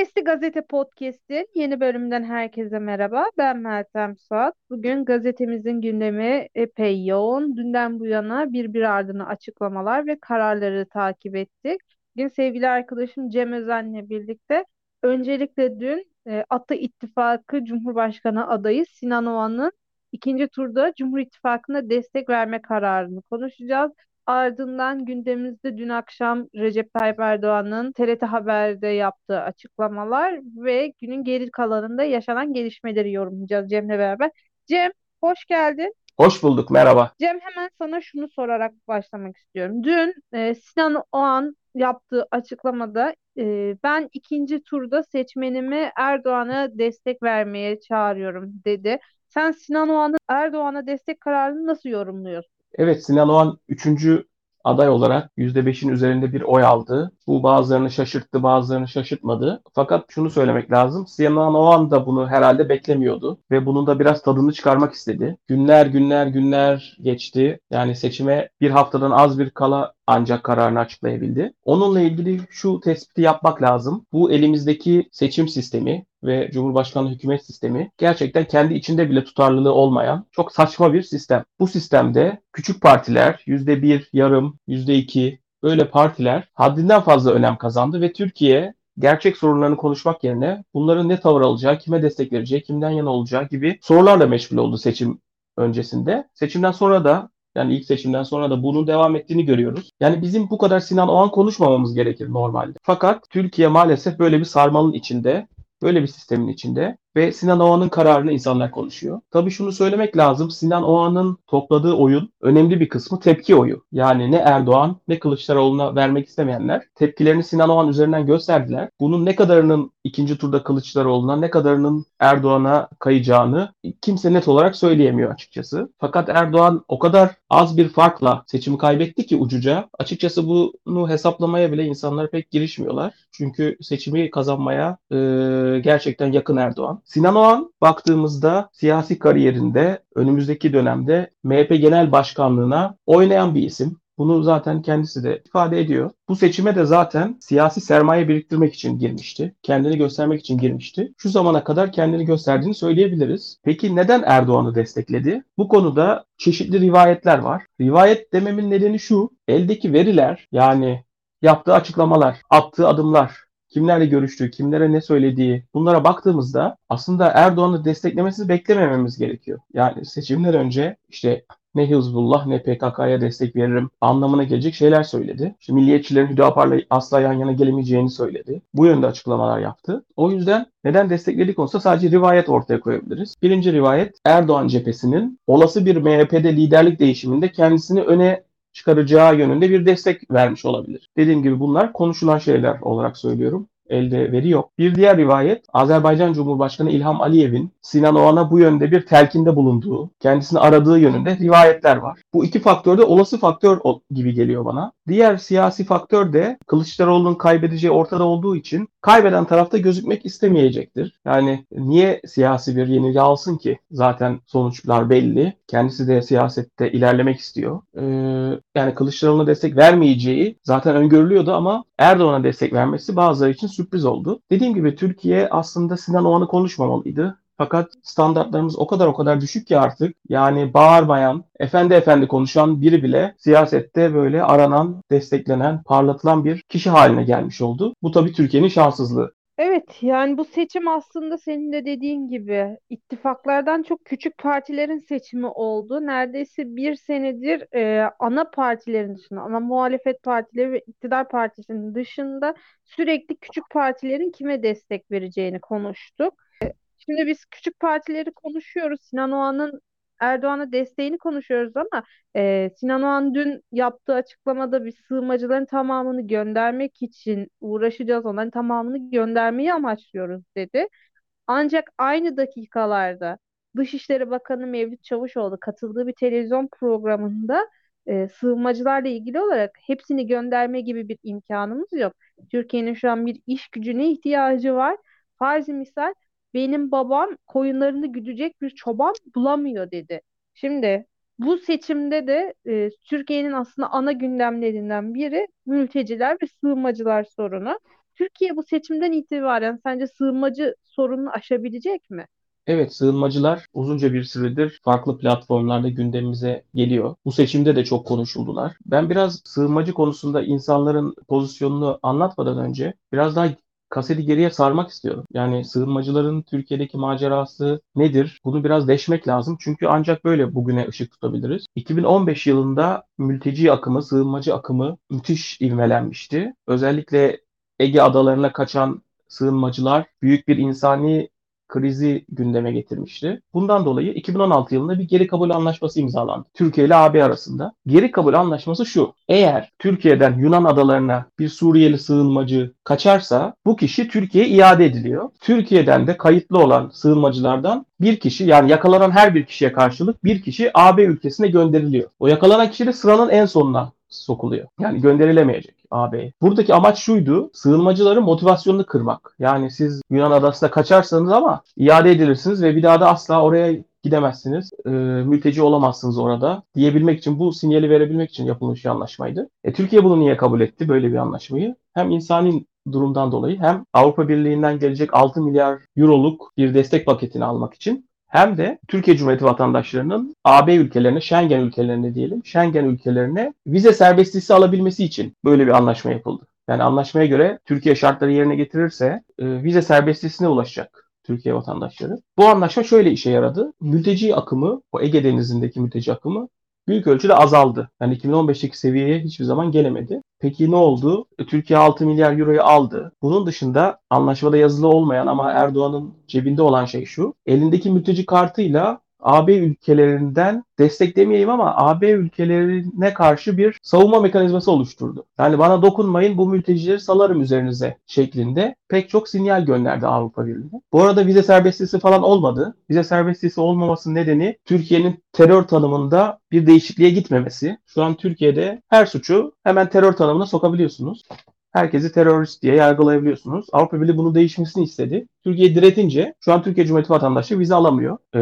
Sesli Gazete Podcast'in yeni bölümünden herkese merhaba. Ben Meltem Suat. Bugün gazetemizin gündemi epey yoğun. Dünden bu yana birbiri ardına açıklamalar ve kararları takip ettik. Bugün sevgili arkadaşım Cem Özen'le birlikte öncelikle dün e, Ata İttifakı Cumhurbaşkanı adayı Sinan Oğan'ın ikinci turda Cumhur İttifakı'na destek verme kararını konuşacağız. Ardından gündemimizde dün akşam Recep Tayyip Erdoğan'ın TRT Haber'de yaptığı açıklamalar ve günün geri kalanında yaşanan gelişmeleri yorumlayacağız Cem'le beraber. Cem, hoş geldin. Hoş bulduk, merhaba. Cem hemen sana şunu sorarak başlamak istiyorum. Dün e, Sinan Oğan yaptığı açıklamada e, ben ikinci turda seçmenimi Erdoğan'a destek vermeye çağırıyorum dedi. Sen Sinan Oğan'ın Erdoğan'a destek kararını nasıl yorumluyorsun? Evet Sinan Oğan 3. aday olarak %5'in üzerinde bir oy aldı. Bu bazılarını şaşırttı, bazılarını şaşırtmadı. Fakat şunu söylemek lazım. Sinan Oğan da bunu herhalde beklemiyordu ve bunun da biraz tadını çıkarmak istedi. Günler günler günler geçti. Yani seçime bir haftadan az bir kala ancak kararını açıklayabildi. Onunla ilgili şu tespiti yapmak lazım. Bu elimizdeki seçim sistemi ve Cumhurbaşkanlığı hükümet sistemi gerçekten kendi içinde bile tutarlılığı olmayan çok saçma bir sistem. Bu sistemde küçük partiler %1, yarım, %2 böyle partiler haddinden fazla önem kazandı ve Türkiye gerçek sorunlarını konuşmak yerine bunların ne tavır alacağı, kime destek vereceği, kimden yana olacağı gibi sorularla meşgul oldu seçim öncesinde. Seçimden sonra da yani ilk seçimden sonra da bunun devam ettiğini görüyoruz. Yani bizim bu kadar Sinan Oğan konuşmamamız gerekir normalde. Fakat Türkiye maalesef böyle bir sarmalın içinde, böyle bir sistemin içinde ve Sinan Oğan'ın kararını insanlar konuşuyor. Tabii şunu söylemek lazım. Sinan Oğan'ın topladığı oyun önemli bir kısmı tepki oyu. Yani ne Erdoğan ne Kılıçdaroğlu'na vermek istemeyenler tepkilerini Sinan Oğan üzerinden gösterdiler. Bunun ne kadarının ikinci turda Kılıçdaroğlu'na ne kadarının Erdoğan'a kayacağını kimse net olarak söyleyemiyor açıkçası. Fakat Erdoğan o kadar az bir farkla seçimi kaybetti ki ucuca. Açıkçası bunu hesaplamaya bile insanlar pek girişmiyorlar. Çünkü seçimi kazanmaya e, gerçekten yakın Erdoğan. Sinan Oğan baktığımızda siyasi kariyerinde önümüzdeki dönemde MHP Genel Başkanlığına oynayan bir isim. Bunu zaten kendisi de ifade ediyor. Bu seçime de zaten siyasi sermaye biriktirmek için girmişti. Kendini göstermek için girmişti. Şu zamana kadar kendini gösterdiğini söyleyebiliriz. Peki neden Erdoğan'ı destekledi? Bu konuda çeşitli rivayetler var. Rivayet dememin nedeni şu. Eldeki veriler yani yaptığı açıklamalar, attığı adımlar, kimlerle görüştüğü, kimlere ne söylediği bunlara baktığımızda aslında Erdoğan'ı desteklemesini beklemememiz gerekiyor. Yani seçimler önce işte ne Hizbullah ne PKK'ya destek veririm anlamına gelecek şeyler söyledi. İşte milliyetçilerin Hüdapar'la asla yan yana gelemeyeceğini söyledi. Bu yönde açıklamalar yaptı. O yüzden neden desteklediği konusunda sadece rivayet ortaya koyabiliriz. Birinci rivayet Erdoğan cephesinin olası bir MHP'de liderlik değişiminde kendisini öne çıkaracağı yönünde bir destek vermiş olabilir. Dediğim gibi bunlar konuşulan şeyler olarak söylüyorum elde veri yok. Bir diğer rivayet Azerbaycan Cumhurbaşkanı İlham Aliyev'in Sinan Oğan'a bu yönde bir telkinde bulunduğu, kendisini aradığı yönünde rivayetler var. Bu iki faktör de olası faktör gibi geliyor bana. Diğer siyasi faktör de Kılıçdaroğlu'nun kaybedeceği ortada olduğu için kaybeden tarafta gözükmek istemeyecektir. Yani niye siyasi bir yenilgi alsın ki? Zaten sonuçlar belli. Kendisi de siyasette ilerlemek istiyor. Ee, yani Kılıçdaroğlu'na destek vermeyeceği zaten öngörülüyordu ama Erdoğan'a destek vermesi bazıları için sürpriz oldu. Dediğim gibi Türkiye aslında Sinan Oğan'ı konuşmamalıydı. Fakat standartlarımız o kadar o kadar düşük ki artık yani bağırmayan, efendi efendi konuşan biri bile siyasette böyle aranan, desteklenen, parlatılan bir kişi haline gelmiş oldu. Bu tabii Türkiye'nin şanssızlığı. Evet yani bu seçim aslında senin de dediğin gibi ittifaklardan çok küçük partilerin seçimi oldu. Neredeyse bir senedir e, ana partilerin dışında, ana muhalefet partileri ve iktidar partisinin dışında sürekli küçük partilerin kime destek vereceğini konuştuk. Şimdi biz küçük partileri konuşuyoruz. Sinan Oğan'ın Erdoğan'a desteğini konuşuyoruz ama e, Sinan Oğan dün yaptığı açıklamada bir sığınmacıların tamamını göndermek için uğraşacağız. Onların tamamını göndermeyi amaçlıyoruz dedi. Ancak aynı dakikalarda Dışişleri Bakanı Mevlüt Çavuşoğlu katıldığı bir televizyon programında e, sığınmacılarla ilgili olarak hepsini gönderme gibi bir imkanımız yok. Türkiye'nin şu an bir iş gücüne ihtiyacı var. Farzi misal benim babam koyunlarını güdecek bir çoban bulamıyor dedi. Şimdi bu seçimde de e, Türkiye'nin aslında ana gündemlerinden biri mülteciler ve sığınmacılar sorunu. Türkiye bu seçimden itibaren sence sığınmacı sorununu aşabilecek mi? Evet, sığınmacılar uzunca bir süredir farklı platformlarda gündemimize geliyor. Bu seçimde de çok konuşuldular. Ben biraz sığınmacı konusunda insanların pozisyonunu anlatmadan önce biraz daha kaseti geriye sarmak istiyorum. Yani sığınmacıların Türkiye'deki macerası nedir? Bunu biraz deşmek lazım. Çünkü ancak böyle bugüne ışık tutabiliriz. 2015 yılında mülteci akımı, sığınmacı akımı müthiş ivmelenmişti. Özellikle Ege adalarına kaçan sığınmacılar büyük bir insani krizi gündeme getirmişti. Bundan dolayı 2016 yılında bir geri kabul anlaşması imzalandı. Türkiye ile AB arasında. Geri kabul anlaşması şu. Eğer Türkiye'den Yunan adalarına bir Suriyeli sığınmacı kaçarsa bu kişi Türkiye'ye iade ediliyor. Türkiye'den de kayıtlı olan sığınmacılardan bir kişi yani yakalanan her bir kişiye karşılık bir kişi AB ülkesine gönderiliyor. O yakalanan kişi de sıranın en sonuna sokuluyor. Yani gönderilemeyecek. AB. Buradaki amaç şuydu. Sığınmacıların motivasyonunu kırmak. Yani siz Yunan adasına kaçarsanız ama iade edilirsiniz ve bir daha da asla oraya gidemezsiniz. E, mülteci olamazsınız orada diyebilmek için bu sinyali verebilmek için yapılmış bir anlaşmaydı. E, Türkiye bunu niye kabul etti böyle bir anlaşmayı? Hem insani durumdan dolayı hem Avrupa Birliği'nden gelecek 6 milyar euroluk bir destek paketini almak için hem de Türkiye Cumhuriyeti vatandaşlarının AB ülkelerine, Schengen ülkelerine diyelim, Schengen ülkelerine vize serbestliği alabilmesi için böyle bir anlaşma yapıldı. Yani anlaşmaya göre Türkiye şartları yerine getirirse e, vize serbestliğine ulaşacak Türkiye vatandaşları. Bu anlaşma şöyle işe yaradı. Mülteci akımı, o Ege Denizi'ndeki mülteci akımı büyük ölçüde azaldı. Yani 2015'teki seviyeye hiçbir zaman gelemedi. Peki ne oldu? Türkiye 6 milyar euroyu aldı. Bunun dışında anlaşmada yazılı olmayan ama Erdoğan'ın cebinde olan şey şu. Elindeki mülteci kartıyla AB ülkelerinden destek demeyeyim ama AB ülkelerine karşı bir savunma mekanizması oluşturdu. Yani bana dokunmayın bu mültecileri salarım üzerinize şeklinde pek çok sinyal gönderdi Avrupa Birliği. Bu arada vize serbestisi falan olmadı. Vize serbestisi olmamasının nedeni Türkiye'nin terör tanımında bir değişikliğe gitmemesi. Şu an Türkiye'de her suçu hemen terör tanımına sokabiliyorsunuz herkesi terörist diye yargılayabiliyorsunuz. Avrupa Birliği bunu değişmesini istedi. Türkiye diretince şu an Türkiye Cumhuriyeti vatandaşı vize alamıyor. Ee,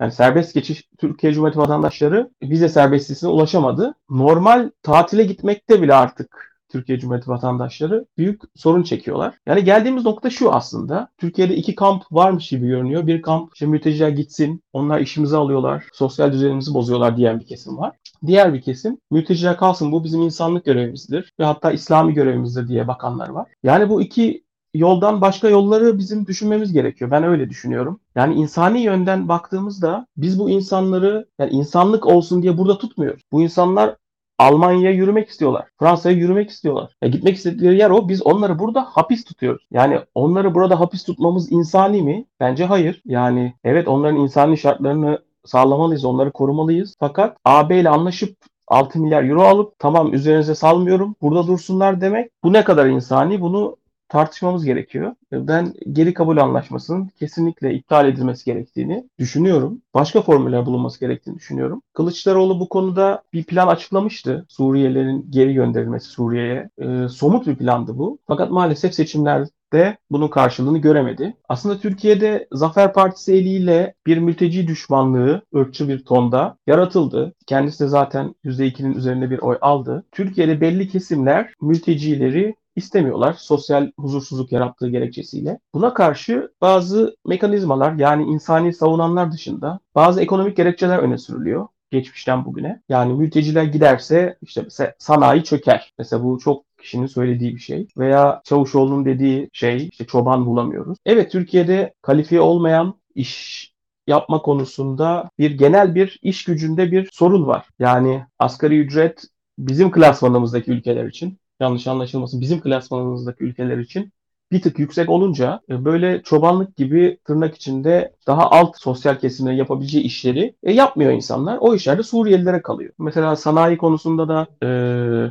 yani serbest geçiş Türkiye Cumhuriyeti vatandaşları vize serbestliğine ulaşamadı. Normal tatile gitmekte bile artık Türkiye Cumhuriyeti vatandaşları büyük sorun çekiyorlar. Yani geldiğimiz nokta şu aslında. Türkiye'de iki kamp varmış gibi görünüyor. Bir kamp işte mülteciler gitsin, onlar işimizi alıyorlar, sosyal düzenimizi bozuyorlar diyen bir kesim var. Diğer bir kesim mülteciler kalsın bu bizim insanlık görevimizdir ve hatta İslami görevimizdir diye bakanlar var. Yani bu iki yoldan başka yolları bizim düşünmemiz gerekiyor. Ben öyle düşünüyorum. Yani insani yönden baktığımızda biz bu insanları yani insanlık olsun diye burada tutmuyoruz. Bu insanlar Almanya'ya yürümek istiyorlar. Fransa'ya yürümek istiyorlar. Ya gitmek istedikleri yer o. Biz onları burada hapis tutuyoruz. Yani onları burada hapis tutmamız insani mi? Bence hayır. Yani evet onların insani şartlarını sağlamalıyız, onları korumalıyız. Fakat AB ile anlaşıp 6 milyar euro alıp tamam üzerinize salmıyorum burada dursunlar demek bu ne kadar insani bunu tartışmamız gerekiyor. Ben geri kabul anlaşmasının kesinlikle iptal edilmesi gerektiğini düşünüyorum. Başka formüller bulunması gerektiğini düşünüyorum. Kılıçdaroğlu bu konuda bir plan açıklamıştı. Suriyelilerin geri gönderilmesi Suriye'ye. E, somut bir plandı bu. Fakat maalesef seçimler de bunun karşılığını göremedi. Aslında Türkiye'de Zafer Partisi eliyle bir mülteci düşmanlığı ırkçı bir tonda yaratıldı. Kendisi de zaten %2'nin üzerinde bir oy aldı. Türkiye'de belli kesimler mültecileri istemiyorlar sosyal huzursuzluk yarattığı gerekçesiyle. Buna karşı bazı mekanizmalar yani insani savunanlar dışında bazı ekonomik gerekçeler öne sürülüyor geçmişten bugüne. Yani mülteciler giderse işte mesela sanayi çöker. Mesela bu çok kişinin söylediği bir şey. Veya Çavuşoğlu'nun dediği şey işte çoban bulamıyoruz. Evet Türkiye'de kalifiye olmayan iş yapma konusunda bir genel bir iş gücünde bir sorun var. Yani asgari ücret bizim klasmanımızdaki ülkeler için yanlış anlaşılmasın. Bizim klasmanımızdaki ülkeler için bir tık yüksek olunca e, böyle çobanlık gibi tırnak içinde daha alt sosyal kesimlerin yapabileceği işleri e, yapmıyor insanlar. O işler de Suriyelilere kalıyor. Mesela sanayi konusunda da e,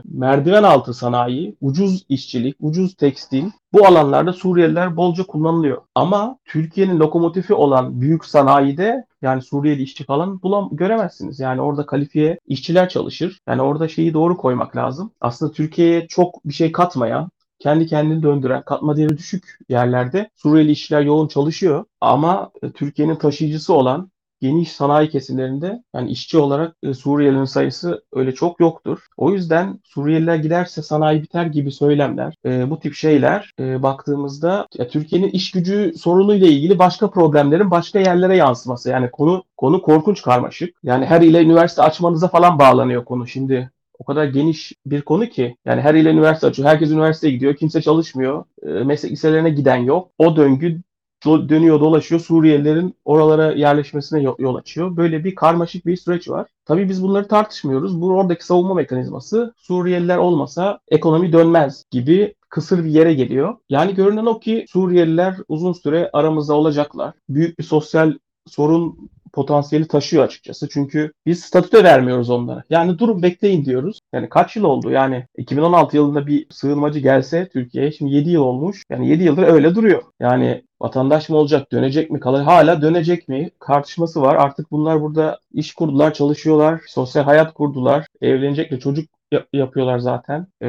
merdiven altı sanayi, ucuz işçilik, ucuz tekstil bu alanlarda Suriyeliler bolca kullanılıyor. Ama Türkiye'nin lokomotifi olan büyük sanayide yani Suriyeli işçi falan bulam göremezsiniz. Yani orada kalifiye işçiler çalışır. Yani orada şeyi doğru koymak lazım. Aslında Türkiye'ye çok bir şey katmayan, kendi kendini döndüren, katma değeri düşük yerlerde Suriyeli işçiler yoğun çalışıyor. Ama Türkiye'nin taşıyıcısı olan geniş sanayi kesimlerinde yani işçi olarak e, Suriyelilerin sayısı öyle çok yoktur. O yüzden Suriyeliler giderse sanayi biter gibi söylemler, e, bu tip şeyler e, baktığımızda Türkiye'nin iş gücü sorunuyla ilgili başka problemlerin başka yerlere yansıması. Yani konu konu korkunç karmaşık. Yani her ile üniversite açmanıza falan bağlanıyor konu. Şimdi o kadar geniş bir konu ki. Yani her ile üniversite açıyor. Herkes üniversiteye gidiyor. Kimse çalışmıyor. E, meslek liselerine giden yok. O döngü dönüyor dolaşıyor Suriyelilerin oralara yerleşmesine yol açıyor. Böyle bir karmaşık bir süreç var. Tabii biz bunları tartışmıyoruz. Bu oradaki savunma mekanizması Suriyeliler olmasa ekonomi dönmez gibi kısır bir yere geliyor. Yani görünen o ki Suriyeliler uzun süre aramızda olacaklar. Büyük bir sosyal sorun potansiyeli taşıyor açıkçası. Çünkü biz statüde vermiyoruz onlara. Yani durun bekleyin diyoruz. Yani kaç yıl oldu? Yani 2016 yılında bir sığınmacı gelse Türkiye'ye şimdi 7 yıl olmuş. Yani 7 yıldır öyle duruyor. Yani vatandaş mı olacak, dönecek mi, kalır hala dönecek mi tartışması var. Artık bunlar burada iş kurdular, çalışıyorlar, sosyal hayat kurdular, evlenecek ve çocuk yapıyorlar zaten. Ee,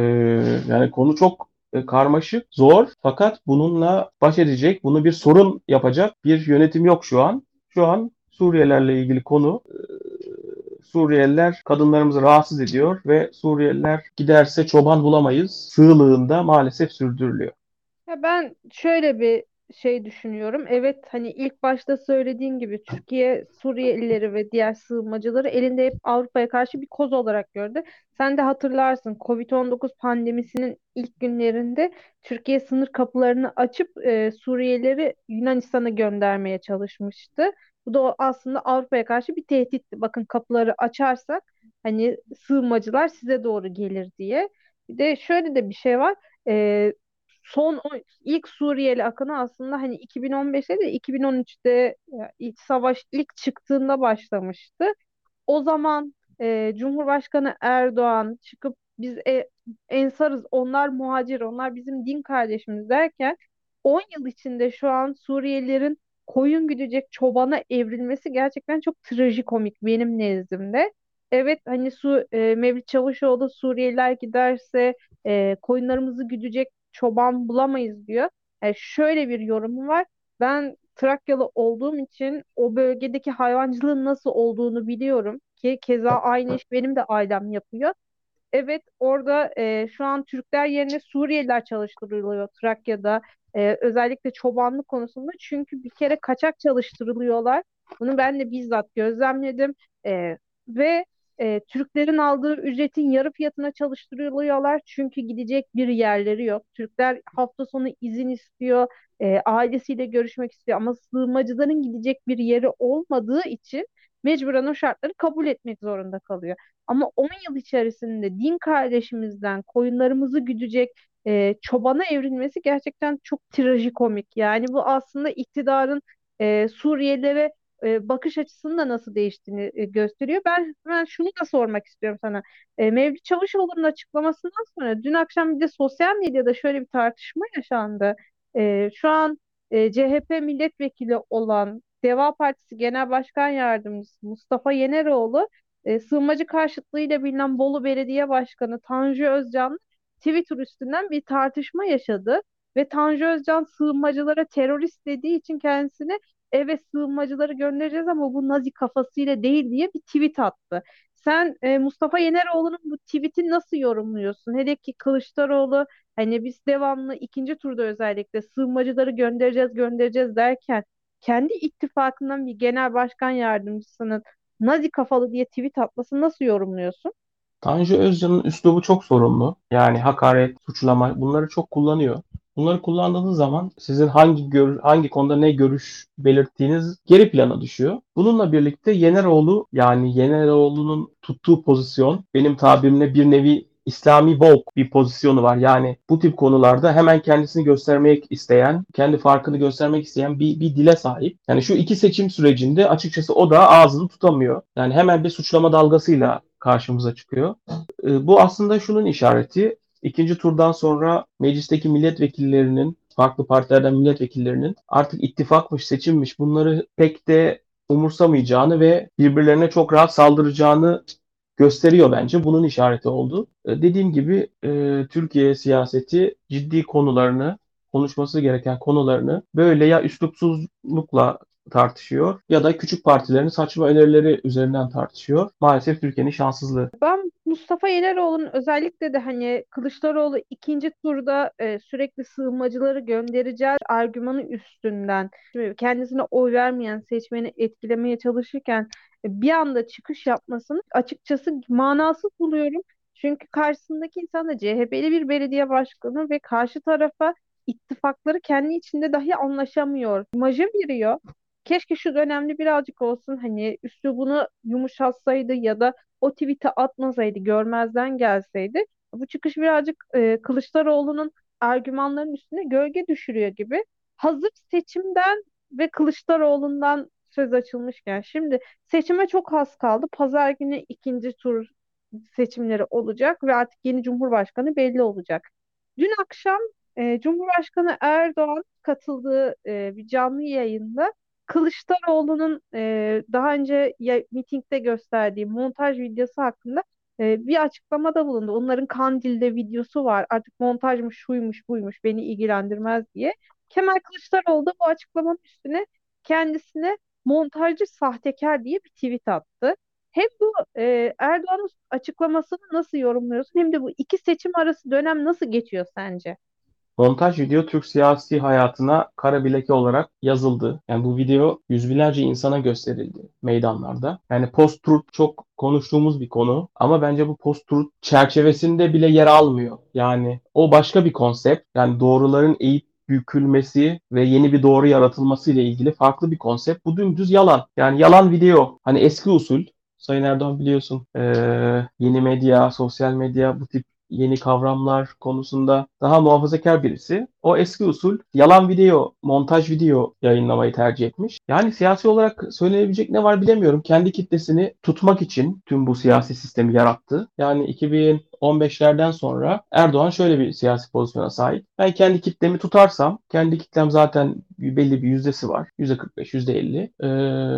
yani konu çok e, karmaşık, zor fakat bununla baş edecek, bunu bir sorun yapacak bir yönetim yok şu an. Şu an Suriyelilerle ilgili konu e, Suriyeliler kadınlarımızı rahatsız ediyor ve Suriyeliler giderse çoban bulamayız sığlığında maalesef sürdürülüyor. Ya ben şöyle bir şey düşünüyorum. Evet hani ilk başta söylediğin gibi Türkiye Suriyelileri ve diğer sığınmacıları elinde hep Avrupa'ya karşı bir koz olarak gördü. Sen de hatırlarsın Covid-19 pandemisinin ilk günlerinde Türkiye sınır kapılarını açıp e, Suriyelileri Yunanistan'a göndermeye çalışmıştı. Bu da aslında Avrupa'ya karşı bir tehditti. Bakın kapıları açarsak hani sığınmacılar size doğru gelir diye. Bir de şöyle de bir şey var. Ee, son ilk Suriyeli akını aslında hani 2015'te de 2013'te iç savaş ilk çıktığında başlamıştı. O zaman e, Cumhurbaşkanı Erdoğan çıkıp biz e, ensarız, onlar muhacir, onlar bizim din kardeşimiz derken 10 yıl içinde şu an Suriyelilerin koyun güdecek çobana evrilmesi gerçekten çok trajikomik benim nezdimde. Evet hani su e, Mevlüt Çavuşoğlu Suriyeliler giderse e, koyunlarımızı güdecek çoban bulamayız diyor. Yani e, şöyle bir yorumu var. Ben Trakyalı olduğum için o bölgedeki hayvancılığın nasıl olduğunu biliyorum ki keza aynı iş benim de ailem yapıyor. Evet orada e, şu an Türkler yerine Suriyeliler çalıştırılıyor Trakya'da. E, özellikle çobanlık konusunda. Çünkü bir kere kaçak çalıştırılıyorlar. Bunu ben de bizzat gözlemledim. E, ve e, Türklerin aldığı ücretin yarı fiyatına çalıştırılıyorlar. Çünkü gidecek bir yerleri yok. Türkler hafta sonu izin istiyor. E, ailesiyle görüşmek istiyor. Ama sığınmacıların gidecek bir yeri olmadığı için mecburen o şartları kabul etmek zorunda kalıyor. Ama 10 yıl içerisinde din kardeşimizden koyunlarımızı güdecek e, çobana evrilmesi gerçekten çok trajikomik. Yani bu aslında iktidarın e, Suriyelilere e, bakış açısının da nasıl değiştiğini e, gösteriyor. Ben ben şunu da sormak istiyorum sana. E, Mevlüt Çavuşoğlu'nun açıklamasından sonra dün akşam bir de sosyal medyada şöyle bir tartışma yaşandı. E, şu an e, CHP milletvekili olan Deva Partisi Genel Başkan Yardımcısı Mustafa Yeneroğlu e, sığınmacı karşıtlığıyla bilinen Bolu Belediye Başkanı Tanju Özcan Twitter üstünden bir tartışma yaşadı ve Tanju Özcan sığınmacılara terörist dediği için kendisine evet sığınmacıları göndereceğiz ama bu Nazi kafasıyla değil diye bir tweet attı. Sen e, Mustafa Yeneroğlu'nun bu tweet'i nasıl yorumluyorsun? Hele ki Kılıçdaroğlu hani biz devamlı ikinci turda özellikle sığınmacıları göndereceğiz göndereceğiz derken kendi ittifakından bir genel başkan yardımcısının Nazi kafalı diye tweet atması nasıl yorumluyorsun? Tanju Özcan'ın üslubu çok sorunlu. Yani hakaret, suçlama bunları çok kullanıyor. Bunları kullandığınız zaman sizin hangi gör, hangi konuda ne görüş belirttiğiniz geri plana düşüyor. Bununla birlikte Yeneroğlu yani Yeneroğlu'nun tuttuğu pozisyon benim tabirimle bir nevi İslami bok bir pozisyonu var. Yani bu tip konularda hemen kendisini göstermek isteyen, kendi farkını göstermek isteyen bir, bir dile sahip. Yani şu iki seçim sürecinde açıkçası o da ağzını tutamıyor. Yani hemen bir suçlama dalgasıyla karşımıza çıkıyor. Ee, bu aslında şunun işareti. İkinci turdan sonra meclisteki milletvekillerinin farklı partilerden milletvekillerinin artık ittifakmış, seçimmiş bunları pek de umursamayacağını ve birbirlerine çok rahat saldıracağını gösteriyor bence. Bunun işareti oldu. E, dediğim gibi e, Türkiye siyaseti ciddi konularını, konuşması gereken konularını böyle ya üslupsuzlukla tartışıyor ya da küçük partilerin saçma önerileri üzerinden tartışıyor. Maalesef Türkiye'nin şanssızlığı. Ben Mustafa Yeleroğlu'nun özellikle de hani Kılıçdaroğlu ikinci turda e, sürekli sığınmacıları göndereceğiz argümanı üstünden kendisine oy vermeyen seçmeni etkilemeye çalışırken e, bir anda çıkış yapmasını açıkçası manasız buluyorum. Çünkü karşısındaki insan da CHP'li bir belediye başkanı ve karşı tarafa ittifakları kendi içinde dahi anlaşamıyor. İmajı veriyor. Keşke şu dönemde birazcık olsun hani üslubunu yumuşatsaydı ya da o tweet'i atmasaydı, görmezden gelseydi. Bu çıkış birazcık e, Kılıçdaroğlu'nun argümanların üstüne gölge düşürüyor gibi. Hazır seçimden ve Kılıçdaroğlu'ndan söz açılmışken şimdi seçime çok az kaldı. Pazar günü ikinci tur seçimleri olacak ve artık yeni Cumhurbaşkanı belli olacak. Dün akşam e, Cumhurbaşkanı Erdoğan katıldığı e, bir canlı yayında Kılıçdaroğlu'nun e, daha önce ya, mitingde gösterdiği montaj videosu hakkında e, bir açıklamada bulundu. Onların Kandil'de videosu var. Artık montajmış, şuymuş, buymuş, beni ilgilendirmez diye. Kemal Kılıçdaroğlu da bu açıklamanın üstüne kendisine montajcı sahtekar diye bir tweet attı. Hem bu e, Erdoğan'ın açıklamasını nasıl yorumluyorsun hem de bu iki seçim arası dönem nasıl geçiyor sence? Montaj video Türk siyasi hayatına kara bileke olarak yazıldı. Yani bu video yüz binlerce insana gösterildi meydanlarda. Yani post-truth çok konuştuğumuz bir konu ama bence bu post-truth çerçevesinde bile yer almıyor. Yani o başka bir konsept. Yani doğruların eğip bükülmesi ve yeni bir doğru yaratılması ile ilgili farklı bir konsept. Bu dümdüz yalan. Yani yalan video. Hani eski usul Sayın Erdoğan biliyorsun e, yeni medya, sosyal medya bu tip yeni kavramlar konusunda daha muhafazakar birisi. O eski usul yalan video, montaj video yayınlamayı tercih etmiş. Yani siyasi olarak söylenebilecek ne var bilemiyorum. Kendi kitlesini tutmak için tüm bu siyasi sistemi yarattı. Yani 2000 15'lerden sonra Erdoğan şöyle bir siyasi pozisyona sahip. Ben kendi kitlemi tutarsam, kendi kitlem zaten belli bir yüzdesi var. %45, %50.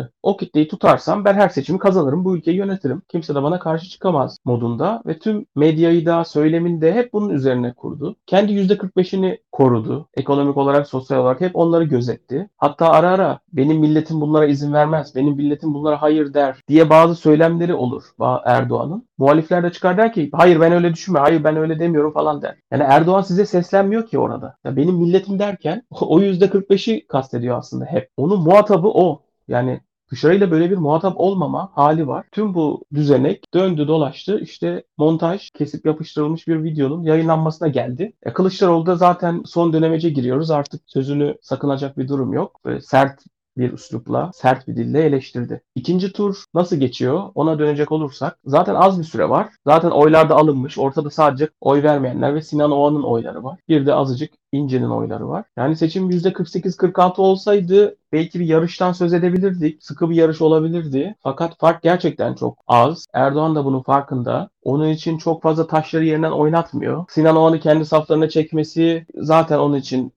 Ee, o kitleyi tutarsam ben her seçimi kazanırım. Bu ülkeyi yönetirim. Kimse de bana karşı çıkamaz modunda. Ve tüm medyayı da söylemini de hep bunun üzerine kurdu. Kendi %45'ini korudu. Ekonomik olarak, sosyal olarak hep onları gözetti. Hatta ara ara benim milletim bunlara izin vermez, benim milletim bunlara hayır der diye bazı söylemleri olur Erdoğan'ın. Muhalifler de çıkar der ki hayır ben öyle düşünme, hayır ben öyle demiyorum falan der. Yani Erdoğan size seslenmiyor ki orada. Ya benim milletim derken o %45'i kastediyor aslında hep. Onun muhatabı o. Yani dışarıyla böyle bir muhatap olmama hali var. Tüm bu düzenek döndü dolaştı. İşte montaj, kesip yapıştırılmış bir videonun yayınlanmasına geldi. E, Kılıçdaroğlu da zaten son dönemece giriyoruz. Artık sözünü sakınacak bir durum yok. Böyle sert bir üslupla, sert bir dille eleştirdi. İkinci tur nasıl geçiyor? Ona dönecek olursak zaten az bir süre var. Zaten oylar da alınmış. Ortada sadece oy vermeyenler ve Sinan Oğan'ın oyları var. Bir de azıcık İnce'nin oyları var. Yani seçim %48-46 olsaydı belki bir yarıştan söz edebilirdik. Sıkı bir yarış olabilirdi. Fakat fark gerçekten çok az. Erdoğan da bunun farkında. Onun için çok fazla taşları yerinden oynatmıyor. Sinan Oğan'ı kendi saflarına çekmesi zaten onun için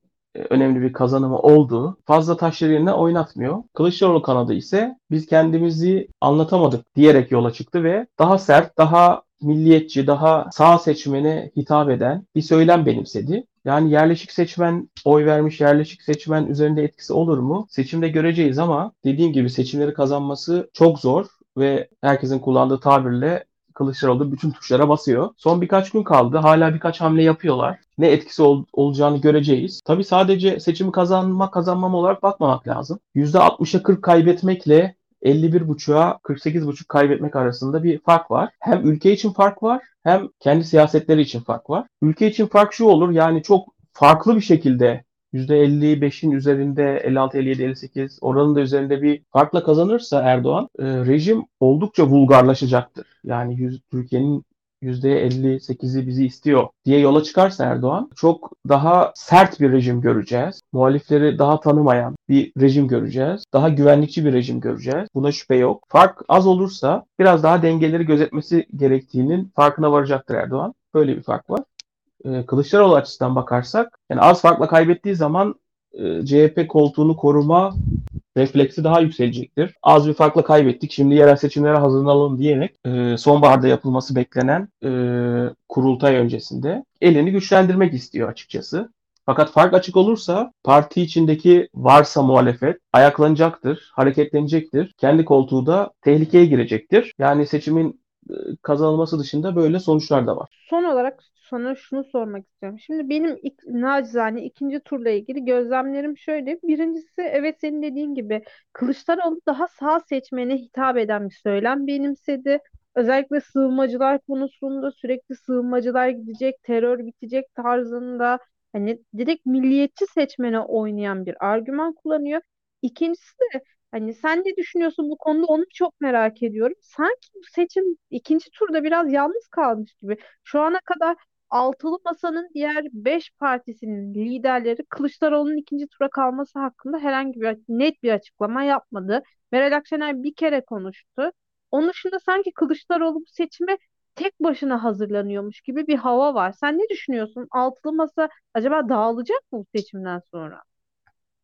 önemli bir kazanımı oldu. Fazla taşları yerine oynatmıyor. Kılıçdaroğlu kanadı ise biz kendimizi anlatamadık diyerek yola çıktı ve daha sert, daha milliyetçi, daha sağ seçmene hitap eden bir söylem benimsedi. Yani yerleşik seçmen oy vermiş yerleşik seçmen üzerinde etkisi olur mu? Seçimde göreceğiz ama dediğim gibi seçimleri kazanması çok zor ve herkesin kullandığı tabirle Kılıçdaroğlu bütün tuşlara basıyor. Son birkaç gün kaldı. Hala birkaç hamle yapıyorlar. Ne etkisi ol, olacağını göreceğiz. Tabi sadece seçimi kazanma kazanmam olarak bakmamak lazım. %60'a 40 kaybetmekle 51.5'a 48.5 kaybetmek arasında bir fark var. Hem ülke için fark var hem kendi siyasetleri için fark var. Ülke için fark şu olur yani çok farklı bir şekilde %55'in üzerinde 56, 57, 58 oranın da üzerinde bir farkla kazanırsa Erdoğan e, rejim oldukça vulgarlaşacaktır. Yani yüz, Türkiye'nin %58'i bizi istiyor diye yola çıkarsa Erdoğan çok daha sert bir rejim göreceğiz. Muhalifleri daha tanımayan bir rejim göreceğiz. Daha güvenlikçi bir rejim göreceğiz. Buna şüphe yok. Fark az olursa biraz daha dengeleri gözetmesi gerektiğinin farkına varacaktır Erdoğan. Böyle bir fark var. Ee, Kılıçdaroğlu açısından bakarsak yani az farkla kaybettiği zaman e, CHP koltuğunu koruma refleksi daha yükselecektir. Az bir farkla kaybettik. Şimdi yerel seçimlere hazırlanalım diyerek e, sonbaharda yapılması beklenen e, kurultay öncesinde elini güçlendirmek istiyor açıkçası. Fakat fark açık olursa parti içindeki varsa muhalefet ayaklanacaktır, hareketlenecektir. Kendi koltuğu da tehlikeye girecektir. Yani seçimin e, kazanılması dışında böyle sonuçlar da var. Son olarak sana şunu sormak istiyorum. Şimdi benim ilk, nacizane ikinci turla ilgili gözlemlerim şöyle. Birincisi evet senin dediğin gibi Kılıçdaroğlu daha sağ seçmene hitap eden bir söylem benimsedi. Özellikle sığınmacılar konusunda sürekli sığınmacılar gidecek, terör bitecek tarzında hani direkt milliyetçi seçmene oynayan bir argüman kullanıyor. İkincisi de hani sen ne düşünüyorsun bu konuda onu çok merak ediyorum. Sanki bu seçim ikinci turda biraz yalnız kalmış gibi. Şu ana kadar Altılı Masa'nın diğer beş partisinin liderleri Kılıçdaroğlu'nun ikinci tura kalması hakkında herhangi bir net bir açıklama yapmadı. Meral Akşener bir kere konuştu. Onun dışında sanki Kılıçdaroğlu bu seçime tek başına hazırlanıyormuş gibi bir hava var. Sen ne düşünüyorsun? Altılı Masa acaba dağılacak mı bu seçimden sonra?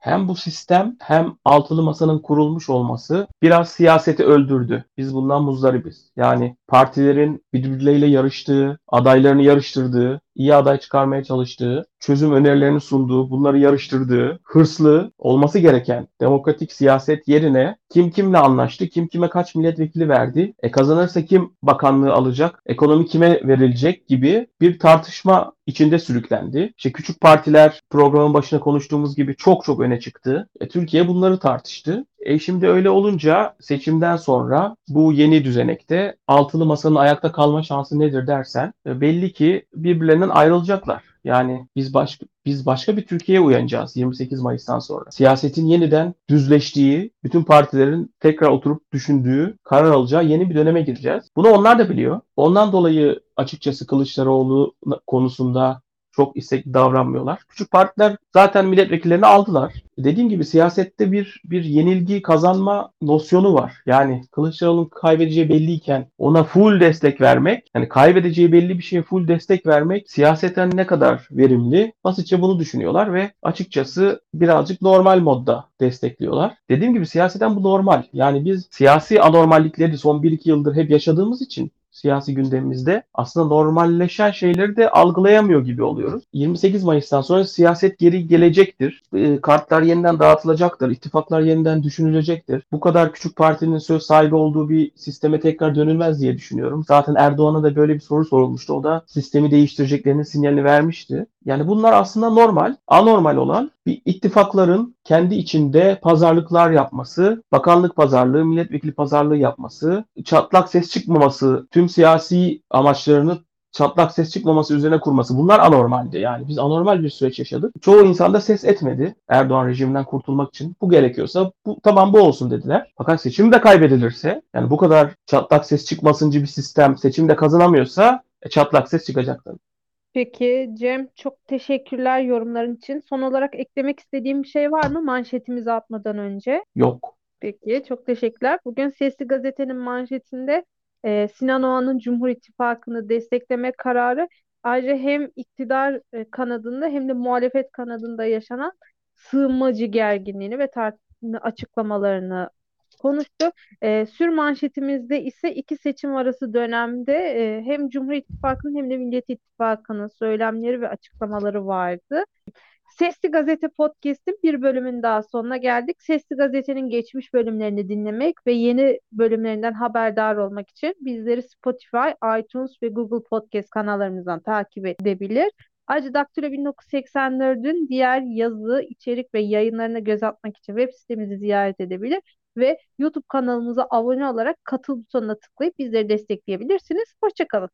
Hem bu sistem hem altılı masanın kurulmuş olması biraz siyaseti öldürdü. Biz bundan muzdaribiz. Yani partilerin birbirleriyle yarıştığı, adaylarını yarıştırdığı, iyi aday çıkarmaya çalıştığı, çözüm önerilerini sunduğu, bunları yarıştırdığı, hırslı olması gereken demokratik siyaset yerine kim kimle anlaştı, kim kime kaç milletvekili verdi, e kazanırsa kim bakanlığı alacak, ekonomi kime verilecek gibi bir tartışma içinde sürüklendi. İşte küçük partiler programın başına konuştuğumuz gibi çok çok öne çıktı. E, Türkiye bunları tartıştı. E şimdi öyle olunca seçimden sonra bu yeni düzenekte altılı masanın ayakta kalma şansı nedir dersen e, belli ki birbirlerinden ayrılacaklar. Yani biz baş, biz başka bir Türkiye'ye uyanacağız 28 Mayıs'tan sonra. Siyasetin yeniden düzleştiği, bütün partilerin tekrar oturup düşündüğü, karar alacağı yeni bir döneme gireceğiz. Bunu onlar da biliyor. Ondan dolayı açıkçası Kılıçdaroğlu konusunda çok istekli davranmıyorlar. Küçük partiler zaten milletvekillerini aldılar. Dediğim gibi siyasette bir bir yenilgi kazanma nosyonu var. Yani Kılıçdaroğlu'nun kaybedeceği belliyken ona full destek vermek, yani kaybedeceği belli bir şeye full destek vermek siyaseten ne kadar verimli? Basitçe bunu düşünüyorlar ve açıkçası birazcık normal modda destekliyorlar. Dediğim gibi siyaseten bu normal. Yani biz siyasi anormallikleri son 1-2 yıldır hep yaşadığımız için siyasi gündemimizde aslında normalleşen şeyleri de algılayamıyor gibi oluyoruz. 28 Mayıs'tan sonra siyaset geri gelecektir. E, kartlar yeniden dağıtılacaktır. İttifaklar yeniden düşünülecektir. Bu kadar küçük partinin söz sahibi olduğu bir sisteme tekrar dönülmez diye düşünüyorum. Zaten Erdoğan'a da böyle bir soru sorulmuştu. O da sistemi değiştireceklerinin sinyalini vermişti. Yani bunlar aslında normal. Anormal olan bir ittifakların kendi içinde pazarlıklar yapması, bakanlık pazarlığı, milletvekili pazarlığı yapması, çatlak ses çıkmaması, tüm siyasi amaçlarını çatlak ses çıkmaması üzerine kurması. Bunlar anormaldi. Yani biz anormal bir süreç yaşadık. Çoğu insan da ses etmedi Erdoğan rejiminden kurtulmak için. Bu gerekiyorsa bu tamam bu olsun dediler. Fakat seçim de kaybedilirse yani bu kadar çatlak ses çıkmasıncı bir sistem seçimde kazanamıyorsa e, çatlak ses çıkacak tabii. Peki Cem çok teşekkürler yorumların için. Son olarak eklemek istediğim bir şey var mı manşetimizi atmadan önce? Yok. Peki çok teşekkürler. Bugün Sesli Gazete'nin manşetinde e, Sinan Oğan'ın Cumhur İttifakı'nı destekleme kararı ayrıca hem iktidar e, kanadında hem de muhalefet kanadında yaşanan sığınmacı gerginliğini ve tartışma açıklamalarını konuştu. E, sür manşetimizde ise iki seçim arası dönemde e, hem Cumhur İttifakı'nın hem de Millet İttifakı'nın söylemleri ve açıklamaları vardı. Sesli Gazete Podcast'in bir bölümün daha sonuna geldik. Sesli Gazete'nin geçmiş bölümlerini dinlemek ve yeni bölümlerinden haberdar olmak için bizleri Spotify, iTunes ve Google Podcast kanallarımızdan takip edebilir. Ayrıca Daktilo 1984'ün diğer yazı, içerik ve yayınlarına göz atmak için web sitemizi ziyaret edebilir ve YouTube kanalımıza abone olarak katıl butonuna tıklayıp bizleri destekleyebilirsiniz. Hoşçakalın.